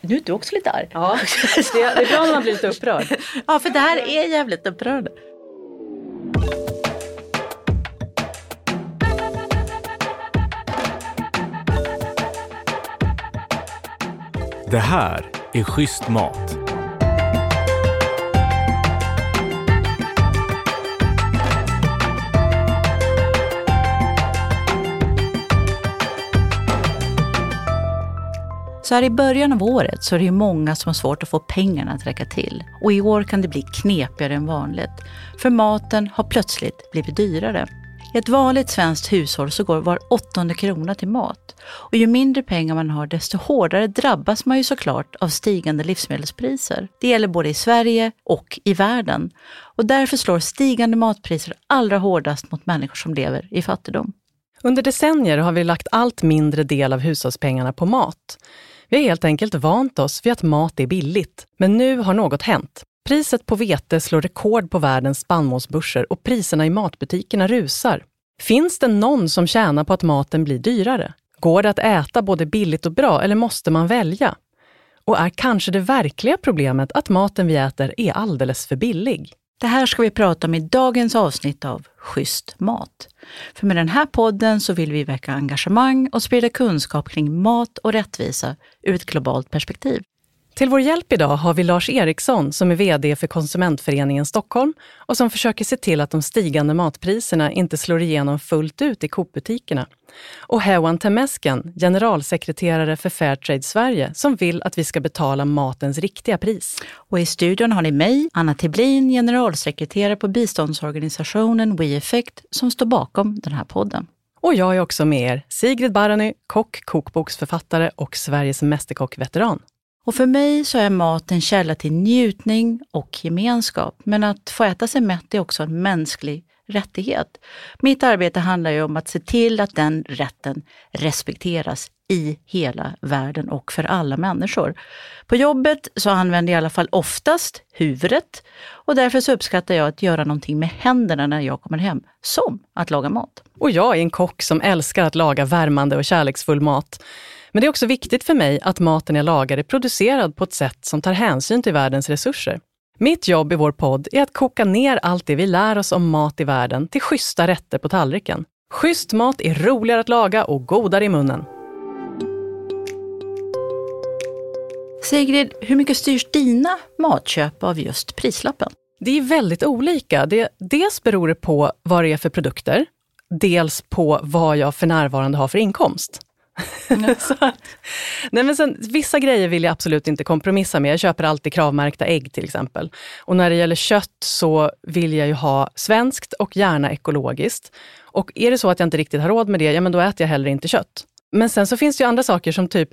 Nu är du också lite arg. Ja, det är, bra när man blir lite upprörd. Ja, för det här är jävligt upprörande. Det här är Schysst mat. Så här i början av året så är det ju många som har svårt att få pengarna att räcka till. Och i år kan det bli knepigare än vanligt. För maten har plötsligt blivit dyrare. I ett vanligt svenskt hushåll så går var åttonde krona till mat. Och ju mindre pengar man har desto hårdare drabbas man ju såklart av stigande livsmedelspriser. Det gäller både i Sverige och i världen. Och därför slår stigande matpriser allra hårdast mot människor som lever i fattigdom. Under decennier har vi lagt allt mindre del av hushållspengarna på mat. Vi har helt enkelt vant oss vid att mat är billigt. Men nu har något hänt. Priset på vete slår rekord på världens spannmålsbörser och priserna i matbutikerna rusar. Finns det någon som tjänar på att maten blir dyrare? Går det att äta både billigt och bra eller måste man välja? Och är kanske det verkliga problemet att maten vi äter är alldeles för billig? Det här ska vi prata om i dagens avsnitt av Schysst mat. För med den här podden så vill vi väcka engagemang och sprida kunskap kring mat och rättvisa ur ett globalt perspektiv. Till vår hjälp idag har vi Lars Eriksson som är VD för Konsumentföreningen Stockholm och som försöker se till att de stigande matpriserna inte slår igenom fullt ut i Coop-butikerna. Och Hewan Temesken, generalsekreterare för Fairtrade Sverige, som vill att vi ska betala matens riktiga pris. Och i studion har ni mig, Anna Tiblin, generalsekreterare på biståndsorganisationen WeEffect, som står bakom den här podden. Och jag är också med er, Sigrid Barany, kock, kokboksförfattare och Sveriges Mästerkock-veteran. Och för mig så är mat en källa till njutning och gemenskap. Men att få äta sig mätt är också en mänsklig rättighet. Mitt arbete handlar ju om att se till att den rätten respekteras i hela världen och för alla människor. På jobbet så använder jag i alla fall oftast huvudet och därför så uppskattar jag att göra någonting med händerna när jag kommer hem, som att laga mat. Och jag är en kock som älskar att laga värmande och kärleksfull mat. Men det är också viktigt för mig att maten jag lagar är producerad på ett sätt som tar hänsyn till världens resurser. Mitt jobb i vår podd är att koka ner allt det vi lär oss om mat i världen till schyssta rätter på tallriken. Schysst mat är roligare att laga och godare i munnen. Sigrid, hur mycket styrs dina matköp av just prislappen? Det är väldigt olika. Det, dels beror det på vad det är för produkter, dels på vad jag för närvarande har för inkomst. att, nej men sen, vissa grejer vill jag absolut inte kompromissa med. Jag köper alltid kravmärkta ägg till exempel. Och när det gäller kött så vill jag ju ha svenskt och gärna ekologiskt. Och är det så att jag inte riktigt har råd med det, ja men då äter jag heller inte kött. Men sen så finns det ju andra saker som typ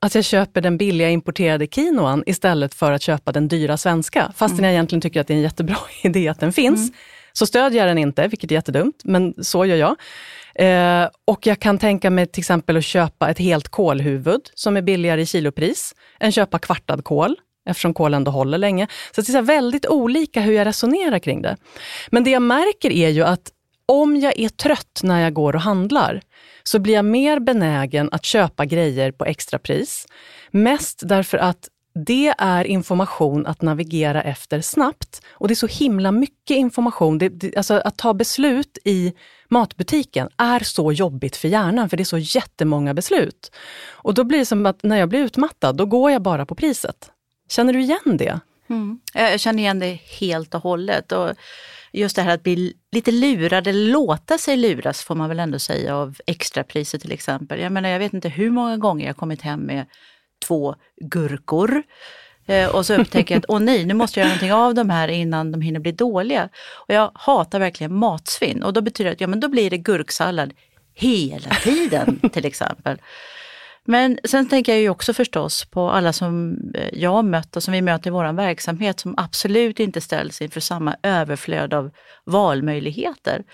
att jag köper den billiga importerade quinoan istället för att köpa den dyra svenska. Fastän mm. jag egentligen tycker att det är en jättebra idé att den finns. Mm. Så stödjer jag den inte, vilket är jättedumt, men så gör jag. Eh, och jag kan tänka mig till exempel att köpa ett helt kålhuvud som är billigare i kilopris än köpa kvartad kål eftersom kål ändå håller länge. Så det är väldigt olika hur jag resonerar kring det. Men det jag märker är ju att om jag är trött när jag går och handlar, så blir jag mer benägen att köpa grejer på extrapris. Mest därför att det är information att navigera efter snabbt. Och det är så himla mycket information. Det, det, alltså att ta beslut i matbutiken är så jobbigt för hjärnan, för det är så jättemånga beslut. Och då blir det som att när jag blir utmattad, då går jag bara på priset. Känner du igen det? Mm. Jag känner igen det helt och hållet. Och just det här att bli lite lurad, eller låta sig luras får man väl ändå säga av extrapriser till exempel. Jag menar, jag vet inte hur många gånger jag kommit hem med två gurkor. Eh, och så upptäcker jag att åh nej, nu måste jag göra någonting av de här innan de hinner bli dåliga. Och jag hatar verkligen matsvinn och då betyder det att ja, men då blir det gurksallad hela tiden till exempel. Men sen tänker jag ju också förstås på alla som eh, jag har mött och som vi möter i vår verksamhet som absolut inte ställs inför samma överflöd av valmöjligheter.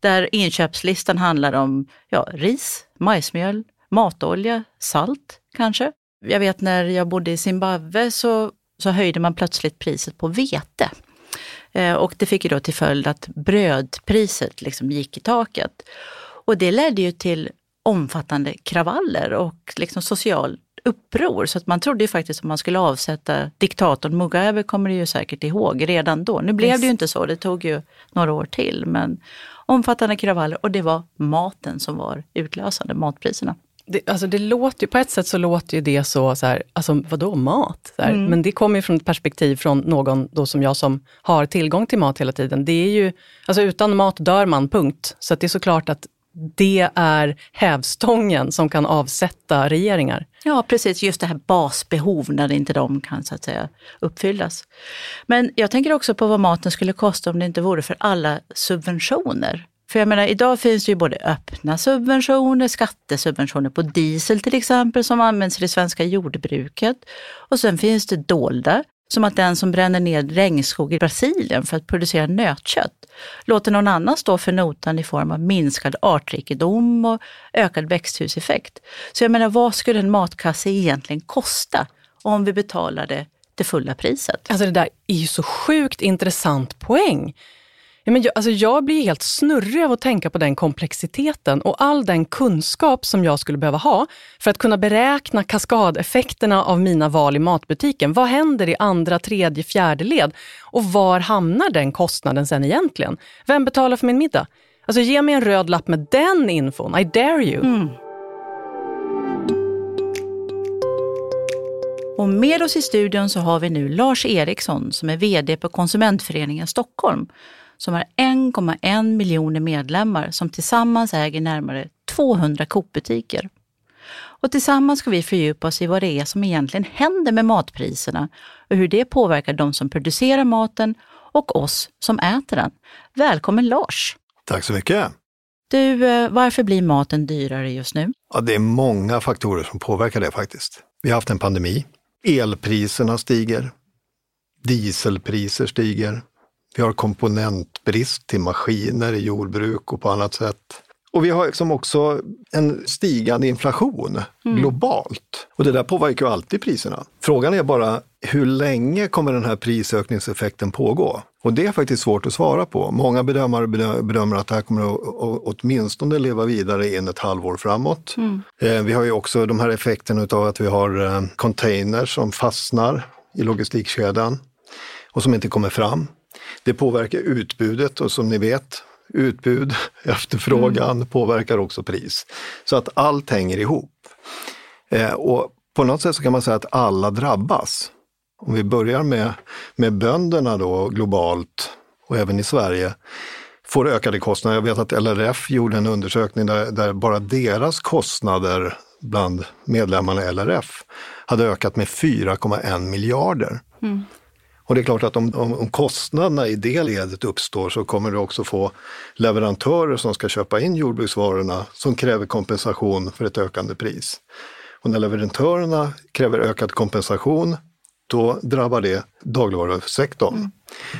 Där inköpslistan handlar om ja, ris, majsmjöl, matolja, salt kanske. Jag vet när jag bodde i Zimbabwe så, så höjde man plötsligt priset på vete. Eh, och det fick ju då till följd att brödpriset liksom gick i taket. Och det ledde ju till omfattande kravaller och liksom social uppror. Så att man trodde ju faktiskt att man skulle avsätta diktatorn Mugabe, kommer du ju säkert ihåg, redan då. Nu blev Visst. det ju inte så, det tog ju några år till. Men omfattande kravaller och det var maten som var utlösande, matpriserna. Det, alltså det låter ju, på ett sätt så låter ju det så, så här, alltså vadå mat? Så Mm. Men det kommer ju från ett perspektiv från någon då som jag som har tillgång till mat hela tiden. Det är ju, alltså utan mat dör man, punkt. Så det är såklart att det är hävstången som kan avsätta regeringar. Ja, precis. Just det här basbehov när inte de kan så att säga uppfyllas. Men jag tänker också på vad maten skulle kosta om det inte vore för alla subventioner. För jag menar, idag finns det ju både öppna subventioner, skattesubventioner på diesel till exempel, som används i det svenska jordbruket. Och sen finns det dolda, som att den som bränner ner regnskog i Brasilien för att producera nötkött låter någon annan stå för notan i form av minskad artrikedom och ökad växthuseffekt. Så jag menar, vad skulle en matkasse egentligen kosta om vi betalade det fulla priset? Alltså det där är ju så sjukt intressant poäng. Ja, men jag, alltså jag blir helt snurrig av att tänka på den komplexiteten och all den kunskap som jag skulle behöva ha för att kunna beräkna kaskadeffekterna av mina val i matbutiken. Vad händer i andra, tredje, fjärde led? Och var hamnar den kostnaden sen egentligen? Vem betalar för min middag? Alltså ge mig en röd lapp med den infon, I dare you. Mm. Och med oss i studion så har vi nu Lars Eriksson som är VD på Konsumentföreningen Stockholm som har 1,1 miljoner medlemmar som tillsammans äger närmare 200 Coop-butiker. Och tillsammans ska vi fördjupa oss i vad det är som egentligen händer med matpriserna och hur det påverkar de som producerar maten och oss som äter den. Välkommen Lars! Tack så mycket. Du, eh, varför blir maten dyrare just nu? Ja, det är många faktorer som påverkar det faktiskt. Vi har haft en pandemi. Elpriserna stiger. Dieselpriser stiger. Vi har komponentbrist till maskiner i jordbruk och på annat sätt. Och vi har liksom också en stigande inflation globalt. Och det där påverkar ju alltid priserna. Frågan är bara hur länge kommer den här prisökningseffekten pågå? Och det är faktiskt svårt att svara på. Många bedömare bedö- bedömer att det här kommer att åtminstone leva vidare in ett halvår framåt. Eh, Vi har ju också de här effekterna av att vi har eh, containers som fastnar i logistikkedjan och som inte kommer fram. Det påverkar utbudet och som ni vet, utbud, efterfrågan påverkar också pris. Så att allt hänger ihop. Eh, och på något sätt så kan man säga att alla drabbas. Om vi börjar med, med bönderna då globalt och även i Sverige får ökade kostnader. Jag vet att LRF gjorde en undersökning där, där bara deras kostnader bland medlemmarna i LRF hade ökat med 4,1 miljarder. Och det är klart att om, om, kostnaderna i det ledet uppstår så kommer det också få leverantörer som ska köpa in jordbruksvarorna som kräver kompensation för ett ökande pris. Och när leverantörerna kräver ökad kompensation, då drabbar det dagligvarusektorn.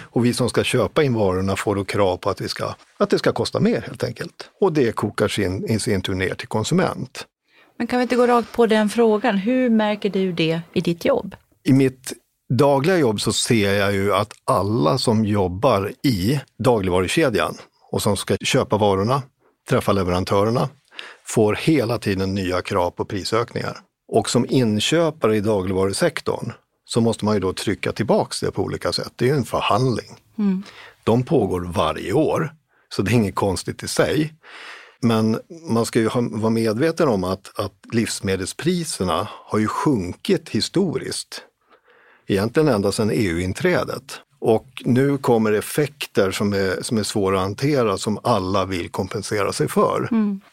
Och vi som ska köpa in varorna får då krav på att, vi ska, att det ska kosta mer helt enkelt. Och det kokar sin, i sin tur ner till konsument. Men kan vi inte gå rakt på den frågan? Hur märker du det i ditt jobb? I mitt dagliga jobb så ser jag ju att alla som jobbar i dagligvarukedjan och som ska köpa varorna, träffa leverantörerna, får hela tiden nya krav på prisökningar. Och som inköpare i dagligvarusektorn så måste man ju då trycka tillbaks det på olika sätt. Det är ju en förhandling. De pågår varje år, så det är inget konstigt i sig. Men man ska ju vara medveten om att, att livsmedelspriserna har ju sjunkit historiskt. Egentligen ända sedan EU-inträdet. Och nu kommer effekter som är, som är svåra att hantera som alla vill kompensera sig för.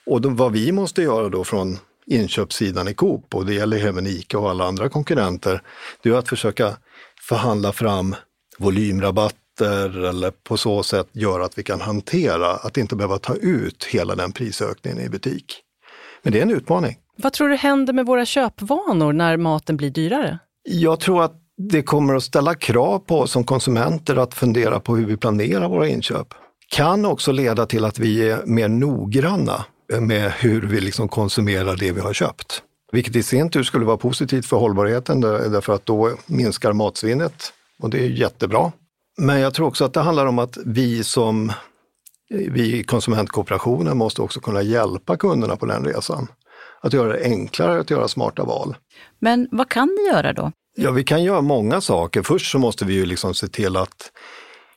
Och då, vad vi måste göra då från inköpssidan i Coop, och det gäller även ICA och alla andra konkurrenter, det är att försöka förhandla fram volymrabatter eller på så sätt göra att vi kan hantera att inte behöva ta ut hela den prisökningen i butik. Men det är en utmaning. Vad tror du händer med våra köpvanor när maten blir dyrare? Jag tror att det kommer att ställa krav på oss som konsumenter att fundera på hur vi planerar våra inköp. Kan också leda till att vi är mer noggranna med hur vi liksom konsumerar det vi har köpt. Vilket i sin tur skulle vara positivt för hållbarheten därför att då minskar matsvinnet och det är jättebra. Men jag tror också att det handlar om att vi som vi i konsumentkooperationen måste också kunna hjälpa kunderna på den resan. att göra det enklare att göra smarta val. Men vad kan ni göra då? Ja, vi kan göra många saker. Först så måste vi ju liksom se till att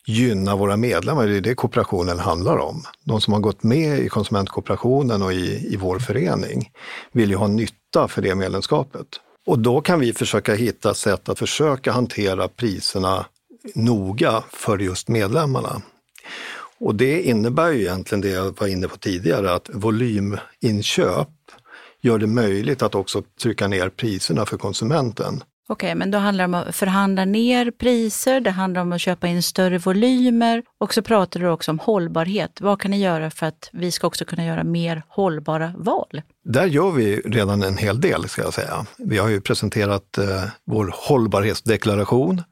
gynna våra medlemmar, det är det kooperationen handlar om. De som har gått med i konsumentkooperationen och i, i vår förening vill ju ha nytta för det medlemskapet. Och då kan vi försöka hitta sätt att försöka hantera priserna noga för just medlemmarna. Och det innebär ju egentligen det jag var inne på tidigare, att volyminköp gör det möjligt att också trycka ner priserna för konsumenten. Okej, men då handlar det om att förhandla ner priser, det handlar om att köpa in större volymer och så pratar du också om hållbarhet. Vad kan ni göra för att vi ska också kunna göra mer hållbara val? Där gör vi redan en hel del, ska jag säga. Vi har ju presenterat eh, vår hållbarhetsdeklaration,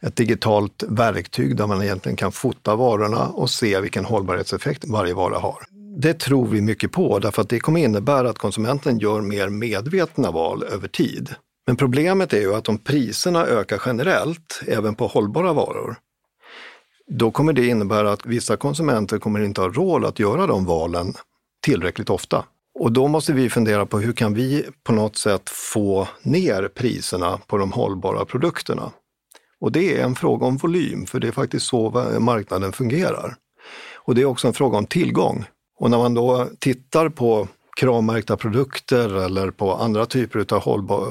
ett digitalt verktyg där man egentligen kan fota varorna och se vilken hållbarhetseffekt varje vara har. Det tror vi mycket på därför att det kommer innebära att konsumenten gör mer medvetna val över tid. Men problemet är ju att om priserna ökar generellt, även på hållbara varor, då kommer det innebära att vissa konsumenter kommer inte ha råd att göra de valen tillräckligt ofta. Och då måste vi fundera på hur kan vi på något sätt få ner priserna på de hållbara produkterna? Och det är en fråga om volym, för det är faktiskt så marknaden fungerar. Och det är också en fråga om tillgång. Och när man då tittar på kravmärkta produkter eller på andra typer av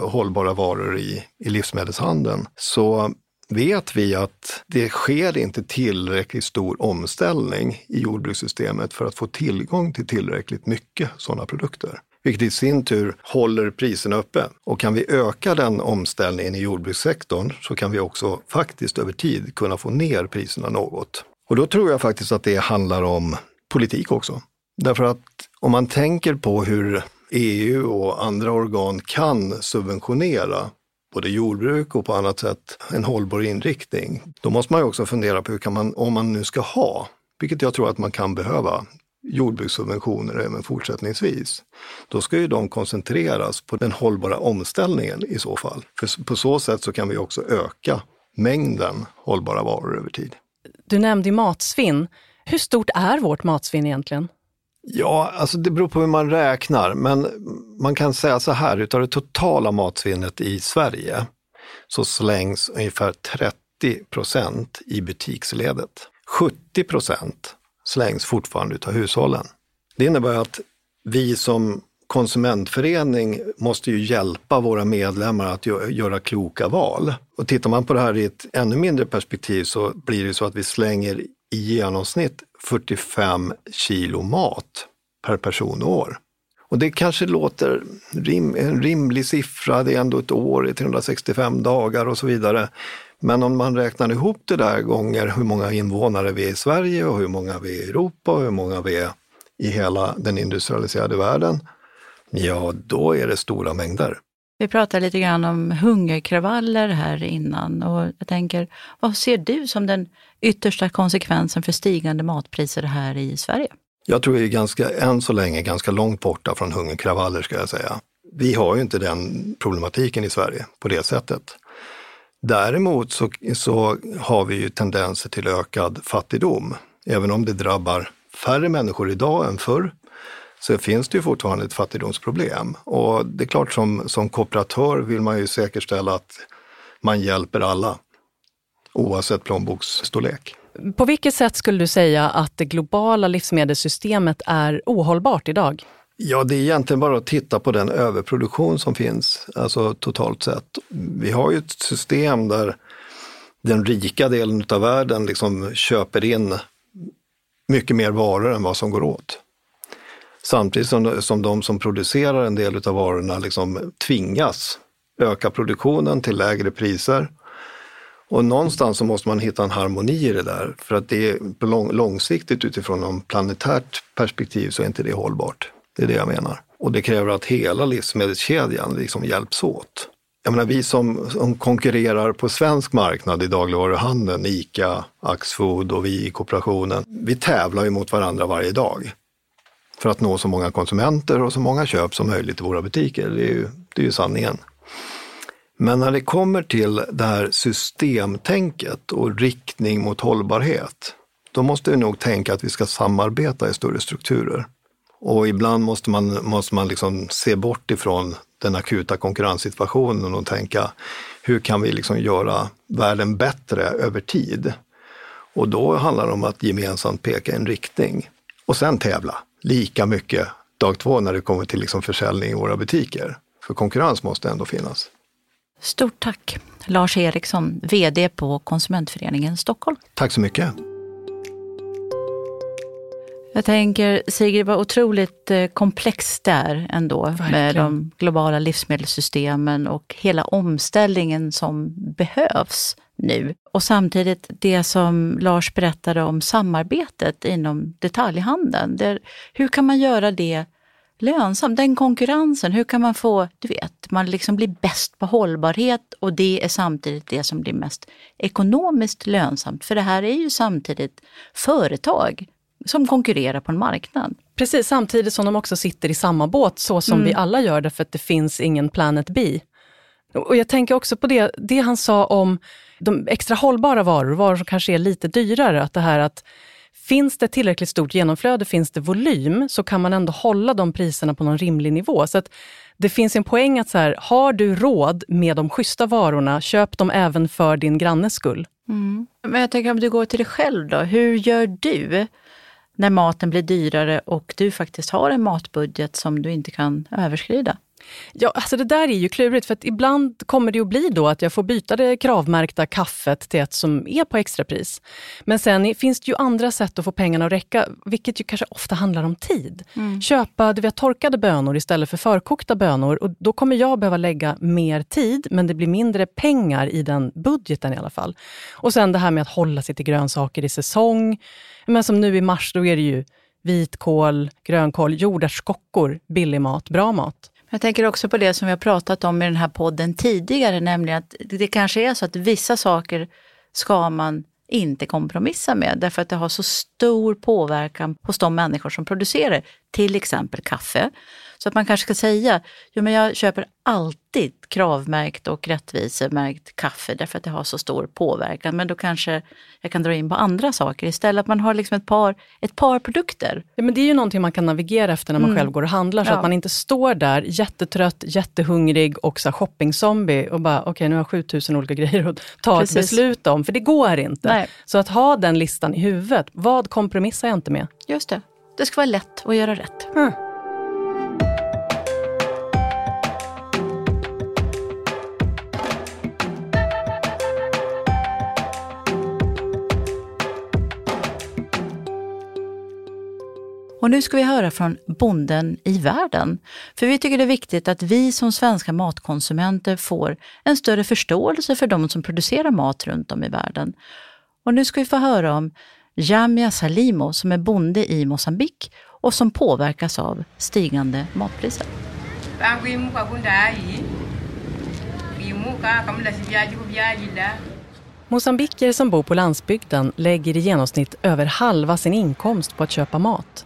hållbara varor i, i livsmedelshandeln så vet vi att det sker inte tillräckligt stor omställning i jordbrukssystemet för att få tillgång till tillräckligt mycket sådana produkter. Vilket i sin tur håller priserna uppe. Och kan vi öka den omställningen i jordbrukssektorn så kan vi också faktiskt över tid kunna få ner priserna något. Och då tror jag faktiskt att det handlar om politik också. Därför att om man tänker på hur EU och andra organ kan subventionera både jordbruk och på annat sätt en hållbar inriktning, då måste man ju också fundera på hur kan man, om man nu ska ha, vilket jag tror att man kan behöva, jordbrukssubventioner även fortsättningsvis, då ska ju de koncentreras på den hållbara omställningen i så fall. För på så sätt så kan vi också öka mängden hållbara varor över tid. Du nämnde matsvinn. Hur stort är vårt matsvinn egentligen? Ja, alltså det beror på hur man räknar, men man kan säga så här, utav det totala matsvinnet i Sverige så slängs ungefär 30 procent i butiksledet. 70 procent slängs fortfarande utav hushållen. Det innebär att vi som konsumentförening måste ju hjälpa våra medlemmar att göra kloka val. Och tittar man på det här i ett ännu mindre perspektiv så blir det så att vi slänger i genomsnitt 45 kilo mat per person och år. Och det kanske låter rim, en rimlig siffra, det är ändå ett år, i 365 dagar och så vidare. Men om man räknar ihop det där gånger hur många invånare vi är i Sverige och hur många vi är i Europa och hur många vi är i hela den industrialiserade världen, ja då är det stora mängder. Vi pratade lite grann om hungerkravaller här innan och jag tänker, vad ser du som den yttersta konsekvensen för stigande matpriser här i Sverige? Jag tror vi är ganska, än så länge ganska långt borta från hungerkravaller ska jag säga. Vi har ju inte den problematiken i Sverige på det sättet. Däremot så, så har vi ju tendenser till ökad fattigdom. Även om det drabbar färre människor idag än förr så finns det ju fortfarande ett fattigdomsproblem. Och det är klart som, som kooperatör vill man ju säkerställa att man hjälper alla, oavsett plånboksstorlek. På vilket sätt skulle du säga att det globala livsmedelssystemet är ohållbart idag? Ja, det är egentligen bara att titta på den överproduktion som finns, alltså totalt sett. Vi har ju ett system där den rika delen av världen liksom köper in mycket mer varor än vad som går åt. Samtidigt som, som de som producerar en del av varorna liksom tvingas öka produktionen till lägre priser. Och någonstans så måste man hitta en harmoni i det där, för att det är lång, långsiktigt utifrån ett planetärt perspektiv så är inte det hållbart. Det är det jag menar. Och det kräver att hela livsmedelskedjan liksom hjälps åt. Jag menar, vi som, som konkurrerar på svensk marknad i dagligvaruhandeln, ICA, Axfood och vi i kooperationen, vi tävlar ju mot varandra varje dag för att nå så många konsumenter och så många köp som möjligt i våra butiker. Det är ju, det är ju sanningen. Men när det kommer till det här systemtänket och riktning mot hållbarhet, då måste vi nog tänka att vi ska samarbeta i större strukturer. Och ibland måste man, måste man liksom se bort ifrån den akuta konkurrenssituationen och tänka hur kan vi liksom göra världen bättre över tid? Och då handlar det om att gemensamt peka en riktning och sen tävla lika mycket dag två när det kommer till liksom försäljning i våra butiker. För konkurrens måste ändå finnas. Stort tack Lars Eriksson, VD på Konsumentföreningen Stockholm. Tack så mycket. Jag tänker Sigrid, vad otroligt eh, komplext det är ändå Verkligen. med de globala livsmedelssystemen och hela omställningen som behövs nu. Och samtidigt det som Lars berättade om samarbetet inom detaljhandeln. Där, hur kan man göra det lönsamt? Den konkurrensen, hur kan man få, du vet, man liksom blir bäst på hållbarhet och det är samtidigt det som blir mest ekonomiskt lönsamt. För det här är ju samtidigt företag som konkurrerar på en marknad. Precis, samtidigt som de också sitter i samma båt så som mm. vi alla gör därför att det finns ingen Planet B. Och jag tänker också på det, det han sa om de extra hållbara varor, varor som kanske är lite dyrare, att det här att Finns det tillräckligt stort genomflöde, finns det volym, så kan man ändå hålla de priserna på någon rimlig nivå. Så att det finns en poäng att så här, har du råd med de schyssta varorna, köp dem även för din grannes skull. Mm. Men jag tänker om du går till dig själv då, hur gör du när maten blir dyrare och du faktiskt har en matbudget som du inte kan överskrida? Ja, alltså det där är ju klurigt för att ibland kommer det att bli då att jag får byta det kravmärkta kaffet till ett som är på extrapris. Men sen finns det ju andra sätt att få pengarna att räcka, vilket ju kanske ofta handlar om tid. Mm. Köpa du vet, torkade bönor istället för förkokta bönor och då kommer jag behöva lägga mer tid, men det blir mindre pengar i den budgeten i alla fall. Och sen det här med att hålla sig till grönsaker i säsong. Men som nu i mars, då är det ju vitkål, grönkål, jordärtskockor, billig mat, bra mat. Jag tänker också på det som vi har pratat om i den här podden tidigare, nämligen att det kanske är så att vissa saker ska man inte kompromissa med därför att det har så stor påverkan hos de människor som producerar till exempel kaffe. Så att man kanske ska säga, jo men jag köper alltid kravmärkt och rättvisemärkt kaffe därför att det har så stor påverkan. Men då kanske jag kan dra in på andra saker istället. Att man har liksom ett par, ett par produkter. Ja, men det är ju någonting man kan navigera efter när man mm. själv går och handlar. Så ja. att man inte står där jättetrött, jättehungrig och så shopping-zombie och bara, okej okay, nu har jag 7000 olika grejer att ta Precis. ett beslut om. För det går inte. Nej. Så att ha den listan i huvudet. Vad kompromissar jag inte med? Just det. Det ska vara lätt att göra rätt. Mm. Och nu ska vi höra från bonden i världen. För vi tycker det är viktigt att vi som svenska matkonsumenter får en större förståelse för de som producerar mat runt om i världen. Och nu ska vi få höra om Jamia Salimo som är bonde i Mosambik och som påverkas av stigande matpriser. Mosambiker som bor på landsbygden lägger i genomsnitt över halva sin inkomst på att köpa mat.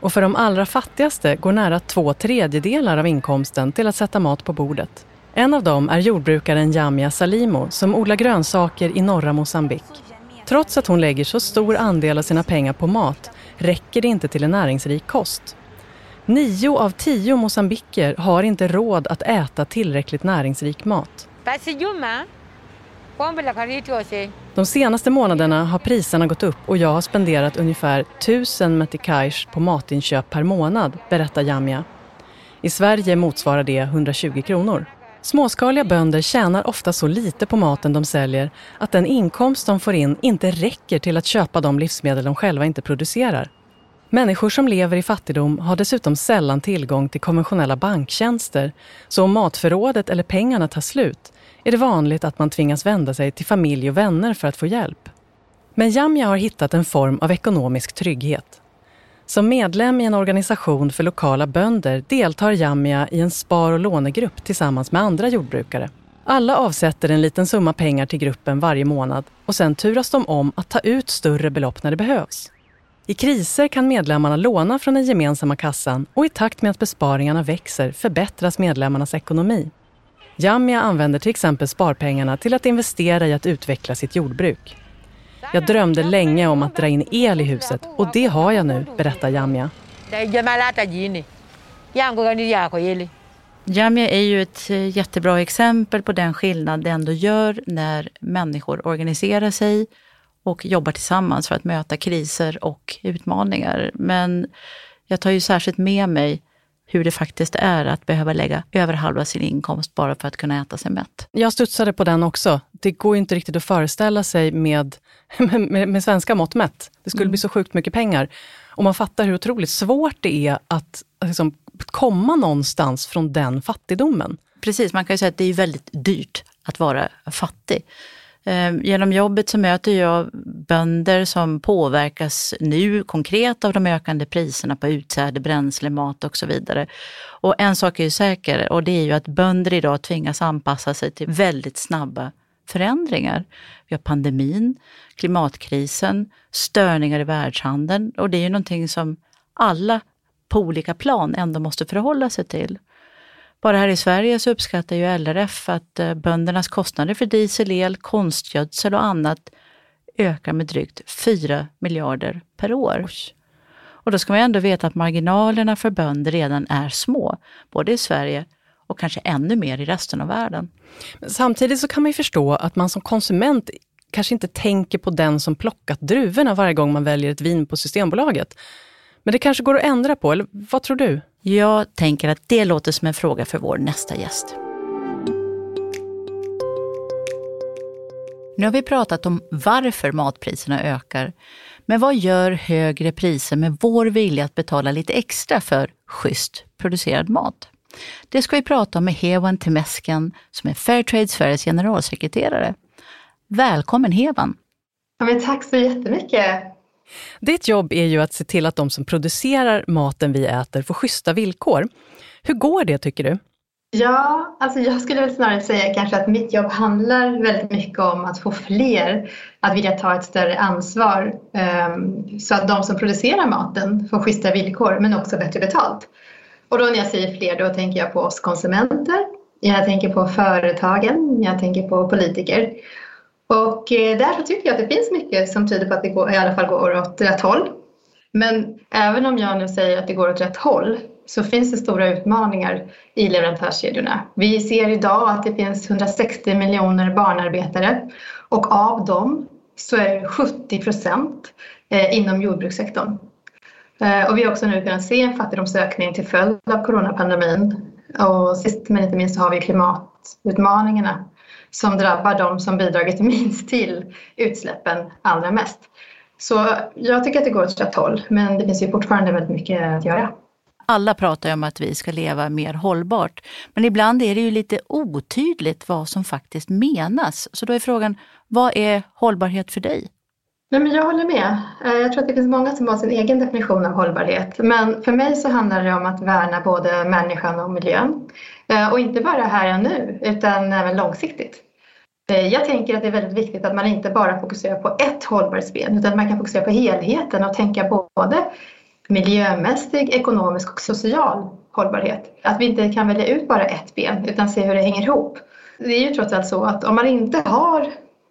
Och för de allra fattigaste går nära två tredjedelar av inkomsten till att sätta mat på bordet. En av dem är jordbrukaren Jamia Salimo som odlar grönsaker i norra Mosambik. Trots att hon lägger så stor andel av sina pengar på mat räcker det inte till en näringsrik kost. Nio av tio mosambiker har inte råd att äta tillräckligt näringsrik mat. De senaste månaderna har priserna gått upp och jag har spenderat ungefär 1000 metikaish på matinköp per månad, berättar Jamia. I Sverige motsvarar det 120 kronor. Småskaliga bönder tjänar ofta så lite på maten de säljer att den inkomst de får in inte räcker till att köpa de livsmedel de själva inte producerar. Människor som lever i fattigdom har dessutom sällan tillgång till konventionella banktjänster, så om matförrådet eller pengarna tar slut är det vanligt att man tvingas vända sig till familj och vänner för att få hjälp. Men Jamja har hittat en form av ekonomisk trygghet. Som medlem i en organisation för lokala bönder deltar Jamia i en spar och lånegrupp tillsammans med andra jordbrukare. Alla avsätter en liten summa pengar till gruppen varje månad och sen turas de om att ta ut större belopp när det behövs. I kriser kan medlemmarna låna från den gemensamma kassan och i takt med att besparingarna växer förbättras medlemmarnas ekonomi. Jamia använder till exempel sparpengarna till att investera i att utveckla sitt jordbruk. Jag drömde länge om att dra in el i huset och det har jag nu, berättar Jamia. Jamia är ju ett eh, jättebra exempel på den skillnad det ändå gör när människor organiserar sig och jobbar tillsammans för att möta kriser och utmaningar. Men jag tar ju särskilt med mig hur det faktiskt är att behöva lägga över halva sin inkomst bara för att kunna äta sig mätt. Jag studsade på den också. Det går inte riktigt att föreställa sig med, med, med svenska mått mätt. Det skulle mm. bli så sjukt mycket pengar. Och man fattar hur otroligt svårt det är att liksom, komma någonstans från den fattigdomen. Precis, man kan ju säga att det är väldigt dyrt att vara fattig. Ehm, genom jobbet så möter jag bönder som påverkas nu konkret av de ökande priserna på utsäde, bränsle, mat och så vidare. Och en sak är ju säker och det är ju att bönder idag tvingas anpassa sig till väldigt snabba förändringar. Vi har pandemin, klimatkrisen, störningar i världshandeln och det är ju någonting som alla på olika plan ändå måste förhålla sig till. Bara här i Sverige så uppskattar ju LRF att eh, böndernas kostnader för diesel, el, konstgödsel och annat ökar med drygt 4 miljarder per år. Oj. Och då ska man ändå veta att marginalerna för bönder redan är små, både i Sverige och kanske ännu mer i resten av världen. Men samtidigt så kan man ju förstå att man som konsument kanske inte tänker på den som plockat druvorna varje gång man väljer ett vin på Systembolaget. Men det kanske går att ändra på, eller vad tror du? Jag tänker att det låter som en fråga för vår nästa gäst. Nu har vi pratat om varför matpriserna ökar. Men vad gör högre priser med vår vilja att betala lite extra för schysst producerad mat? Det ska vi prata om med Hewan Temesken som är Fairtrade Sveriges generalsekreterare. Välkommen Hewan! Ja, men tack så jättemycket! Ditt jobb är ju att se till att de som producerar maten vi äter får schyssta villkor. Hur går det tycker du? Ja, alltså jag skulle väl snarare säga kanske att mitt jobb handlar väldigt mycket om att få fler att vilja ta ett större ansvar um, så att de som producerar maten får schyssta villkor men också bättre betalt. Och då när jag säger fler då tänker jag på oss konsumenter, jag tänker på företagen, jag tänker på politiker. Och eh, där tycker jag att det finns mycket som tyder på att det går, i alla fall går åt rätt håll. Men även om jag nu säger att det går åt rätt håll så finns det stora utmaningar i leverantörskedjorna. Vi ser idag att det finns 160 miljoner barnarbetare och av dem så är 70 procent eh, inom jordbrukssektorn. Eh, och vi har också nu kunnat se en fattigdomsökning till följd av coronapandemin. Och sist men inte minst så har vi klimatutmaningarna som drabbar de som bidragit minst till utsläppen allra mest. Så jag tycker att det går åt rätt håll, men det finns ju fortfarande väldigt mycket att göra. Alla pratar ju om att vi ska leva mer hållbart, men ibland är det ju lite otydligt vad som faktiskt menas. Så då är frågan, vad är hållbarhet för dig? Nej, men jag håller med. Eh, jag tror att det finns många som har sin egen definition av hållbarhet. Men för mig så handlar det om att värna både människan och miljön. Eh, och inte bara här och nu, utan även långsiktigt. Eh, jag tänker att det är väldigt viktigt att man inte bara fokuserar på ett hållbarhetsben utan att man kan fokusera på helheten och tänka både miljömässig, ekonomisk och social hållbarhet. Att vi inte kan välja ut bara ett ben utan se hur det hänger ihop. Det är ju trots allt så att om man inte har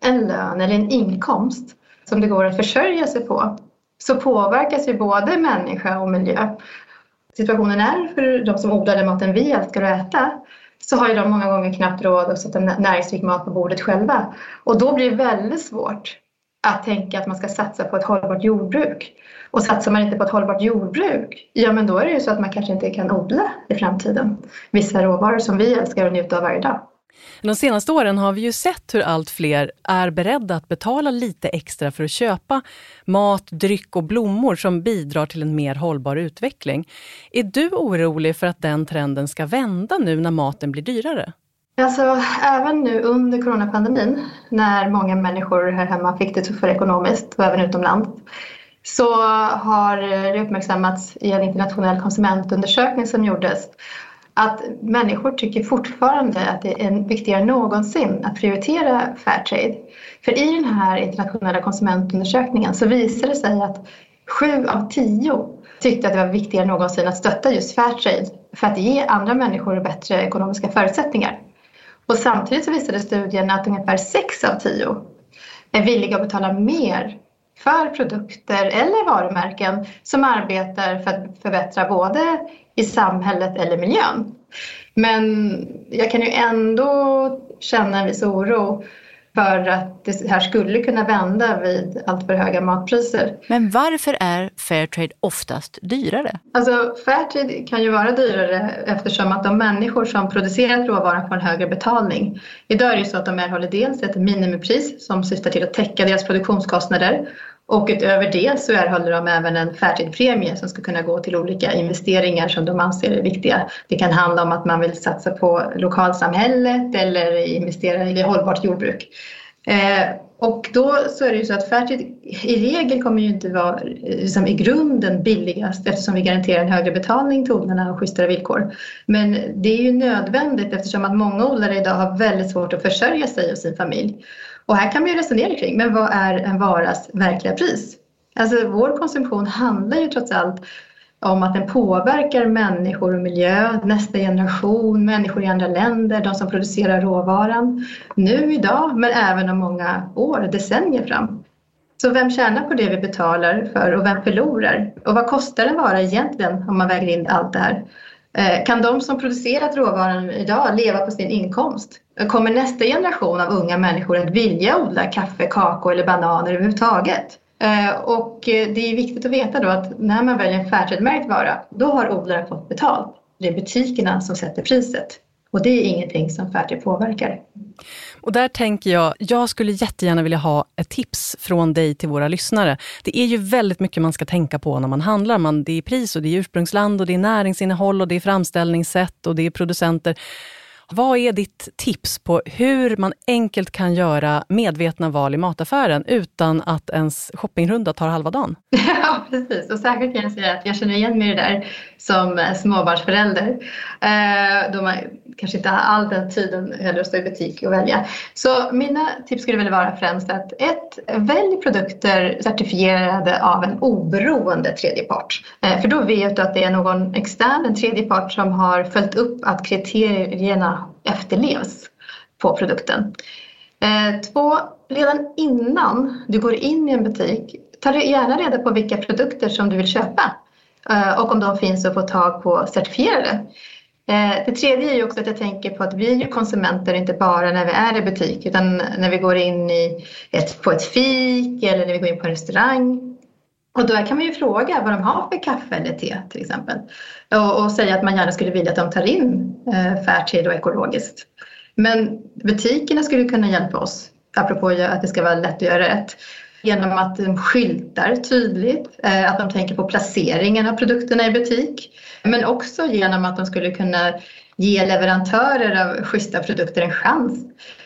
en lön eller en inkomst som det går att försörja sig på så påverkas ju både människa och miljö. Situationen är för de som odlar den maten vi älskar att äta så har ju de många gånger knappt råd att sätta näringsrik mat på bordet själva. Och då blir det väldigt svårt att tänka att man ska satsa på ett hållbart jordbruk. Och satsar man inte på ett hållbart jordbruk, ja men då är det ju så att man kanske inte kan odla i framtiden vissa råvaror som vi älskar att njuta av varje dag. De senaste åren har vi ju sett hur allt fler är beredda att betala lite extra för att köpa mat, dryck och blommor som bidrar till en mer hållbar utveckling. Är du orolig för att den trenden ska vända nu när maten blir dyrare? Alltså, även nu under coronapandemin, när många människor här hemma fick det tuffare ekonomiskt och även utomlands, så har det uppmärksammats i en internationell konsumentundersökning som gjordes att människor tycker fortfarande att det är viktigare än någonsin att prioritera Fairtrade. För i den här internationella konsumentundersökningen så visade det sig att sju av tio tyckte att det var viktigare än någonsin att stötta just Fairtrade för att ge andra människor bättre ekonomiska förutsättningar. Och samtidigt så visade studien att ungefär sex av tio är villiga att betala mer för produkter eller varumärken som arbetar för att förbättra både i samhället eller miljön. Men jag kan ju ändå känna en viss oro för att det här skulle kunna vända vid alltför höga matpriser. Men varför är Fairtrade oftast dyrare? Alltså Fairtrade kan ju vara dyrare eftersom att de människor som producerat råvaran får en högre betalning. Idag är det ju så att de erhåller dels ett minimipris som syftar till att täcka deras produktionskostnader och utöver det så erhåller de även en Fairtrade-premie som ska kunna gå till olika investeringar som de anser är viktiga. Det kan handla om att man vill satsa på lokalsamhället eller investera i hållbart jordbruk. Eh, och då så är det ju så att Fairtrade i regel kommer ju inte vara liksom, i grunden billigast eftersom vi garanterar en högre betalning till odlarna och schysstare villkor. Men det är ju nödvändigt eftersom att många odlare idag har väldigt svårt att försörja sig och sin familj. Och här kan man ju resonera kring, men vad är en varas verkliga pris? Alltså vår konsumtion handlar ju trots allt om att den påverkar människor och miljö, nästa generation, människor i andra länder, de som producerar råvaran. Nu idag, men även om många år, decennier fram. Så vem tjänar på det vi betalar för och vem förlorar? Och vad kostar en vara egentligen om man väger in allt det här? Eh, kan de som producerat råvaran idag leva på sin inkomst? Kommer nästa generation av unga människor att vilja odla kaffe, kakao eller bananer överhuvudtaget? Eh, och eh, det är viktigt att veta då att när man väljer en Fairtrade-märkt vara, då har odlaren fått betalt. Det är butikerna som sätter priset. Och det är ingenting som Fairtrade påverkar. Och där tänker jag, jag skulle jättegärna vilja ha ett tips från dig till våra lyssnare. Det är ju väldigt mycket man ska tänka på när man handlar. Man, det är pris och det är ursprungsland och det är näringsinnehåll och det är framställningssätt och det är producenter. Vad är ditt tips på hur man enkelt kan göra medvetna val i mataffären utan att ens shoppingrunda tar halva dagen? Ja, precis. Och särskilt kan jag säga att jag känner igen mig i det där som eh, småbarnsförälder. Eh, då man kanske inte har all den tiden heller att stå i butik och välja. Så mina tips skulle väl vara främst att ett, välj produkter certifierade av en oberoende tredjepart. Eh, för då vet du att det är någon extern, en tredjepart som har följt upp att kriterierna efterlevs på produkten. Eh, två, redan innan du går in i en butik, ta gärna reda på vilka produkter som du vill köpa eh, och om de finns att få tag på certifierade. Eh, det tredje är ju också att jag tänker på att vi är ju konsumenter inte bara när vi är i butik utan när vi går in i ett, på ett fik eller när vi går in på en restaurang. Och då kan man ju fråga vad de har för kaffe eller te till exempel. Och, och säga att man gärna skulle vilja att de tar in eh, Fairtrade och ekologiskt. Men butikerna skulle kunna hjälpa oss, apropå att det ska vara lätt att göra rätt, genom att de skyltar tydligt, eh, att de tänker på placeringen av produkterna i butik. Men också genom att de skulle kunna ge leverantörer av schyssta produkter en chans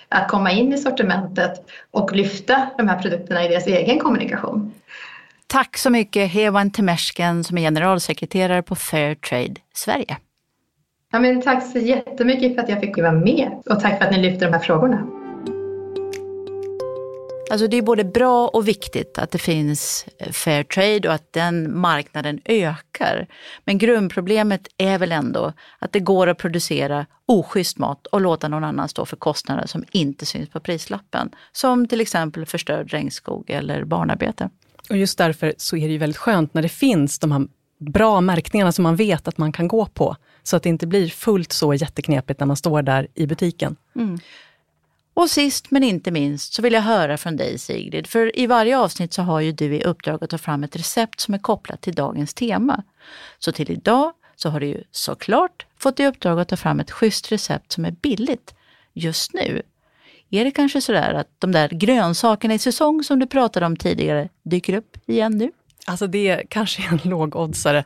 att komma in i sortimentet och lyfta de här produkterna i deras egen kommunikation. Tack så mycket Hewan Temersken som är generalsekreterare på Fairtrade Sverige. Ja, men tack så jättemycket för att jag fick vara med och tack för att ni lyfter de här frågorna. Alltså det är både bra och viktigt att det finns eh, fair trade och att den marknaden ökar. Men grundproblemet är väl ändå att det går att producera oschysst mat och låta någon annan stå för kostnader som inte syns på prislappen. Som till exempel förstörd regnskog eller barnarbete. Och just därför så är det ju väldigt skönt när det finns de här bra märkningarna som man vet att man kan gå på. Så att det inte blir fullt så jätteknepigt när man står där i butiken. Mm. Och sist men inte minst så vill jag höra från dig Sigrid, för i varje avsnitt så har ju du i uppdrag att ta fram ett recept som är kopplat till dagens tema. Så till idag så har du ju såklart fått i uppdrag att ta fram ett schysst recept som är billigt just nu. Är det kanske sådär att de där grönsakerna i säsong som du pratade om tidigare dyker upp igen nu? Alltså det kanske är en lågoddsare.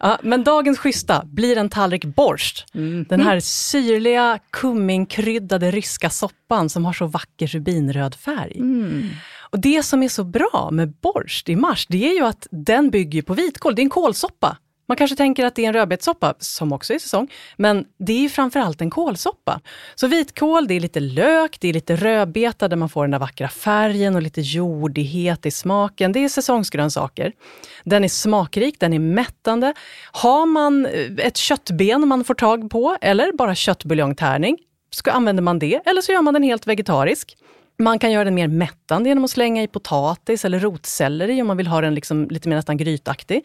Ja, men dagens schyssta blir en tallrik borst. Mm. Den här syrliga kummingkryddade ryska soppan som har så vacker rubinröd färg. Mm. Och Det som är så bra med borst i mars, det är ju att den bygger på vitkål. Det är en kålsoppa. Man kanske tänker att det är en rödbetssoppa, som också är säsong, men det är ju framförallt en kålsoppa. Så vitkål, det är lite lök, det är lite rödbeta där man får den där vackra färgen och lite jordighet i smaken. Det är säsongsgrönsaker. Den är smakrik, den är mättande. Har man eh, ett köttben man får tag på, eller bara köttbuljongtärning, så använder man det, eller så gör man den helt vegetarisk. Man kan göra den mer mättande genom att slänga i potatis eller rotselleri om man vill ha den liksom lite mer nästan grytaktig.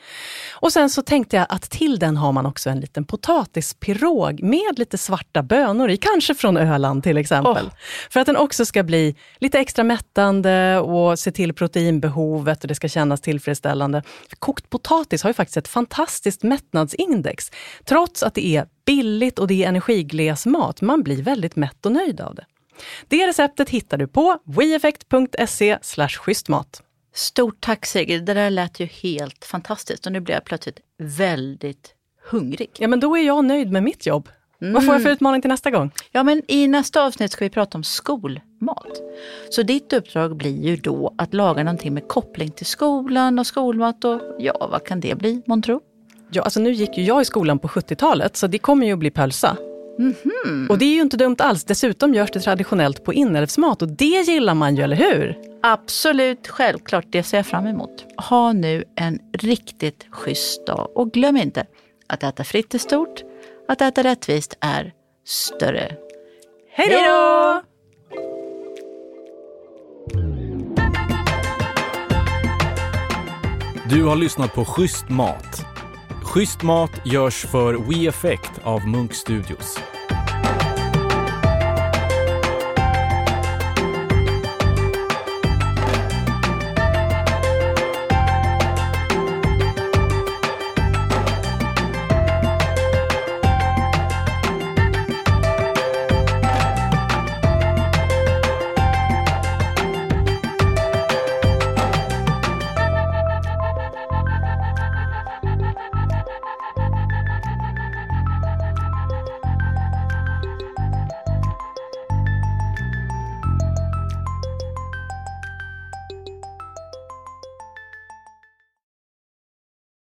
Och sen så tänkte jag att till den har man också en liten potatispirog med lite svarta bönor i, kanske från Öland till exempel. Oh. För att den också ska bli lite extra mättande och se till proteinbehovet och det ska kännas tillfredsställande. Kokt potatis har ju faktiskt ett fantastiskt mättnadsindex. Trots att det är billigt och det är energigles mat. Man blir väldigt mätt och nöjd av det. Det receptet hittar du på weeffect.se schysstmat. Stort tack Sigrid, det där lät ju helt fantastiskt och nu blir jag plötsligt väldigt hungrig. Ja men då är jag nöjd med mitt jobb. Mm. Vad får jag för utmaning till nästa gång? Ja men i nästa avsnitt ska vi prata om skolmat. Så ditt uppdrag blir ju då att laga någonting med koppling till skolan och skolmat och ja, vad kan det bli månntro? Ja, alltså nu gick ju jag i skolan på 70-talet så det kommer ju att bli pölsa. Mm -hmm. Och det är ju inte dumt alls. Dessutom görs det traditionellt på inälvsmat och det gillar man ju, eller hur? Absolut, självklart. Det ser jag fram emot. Ha nu en riktigt schysst dag och glöm inte att äta fritt är stort, att äta rättvist är större. Hej då! Du har lyssnat på Schysst mat Schysst mat görs för WeEffect av Munk Studios.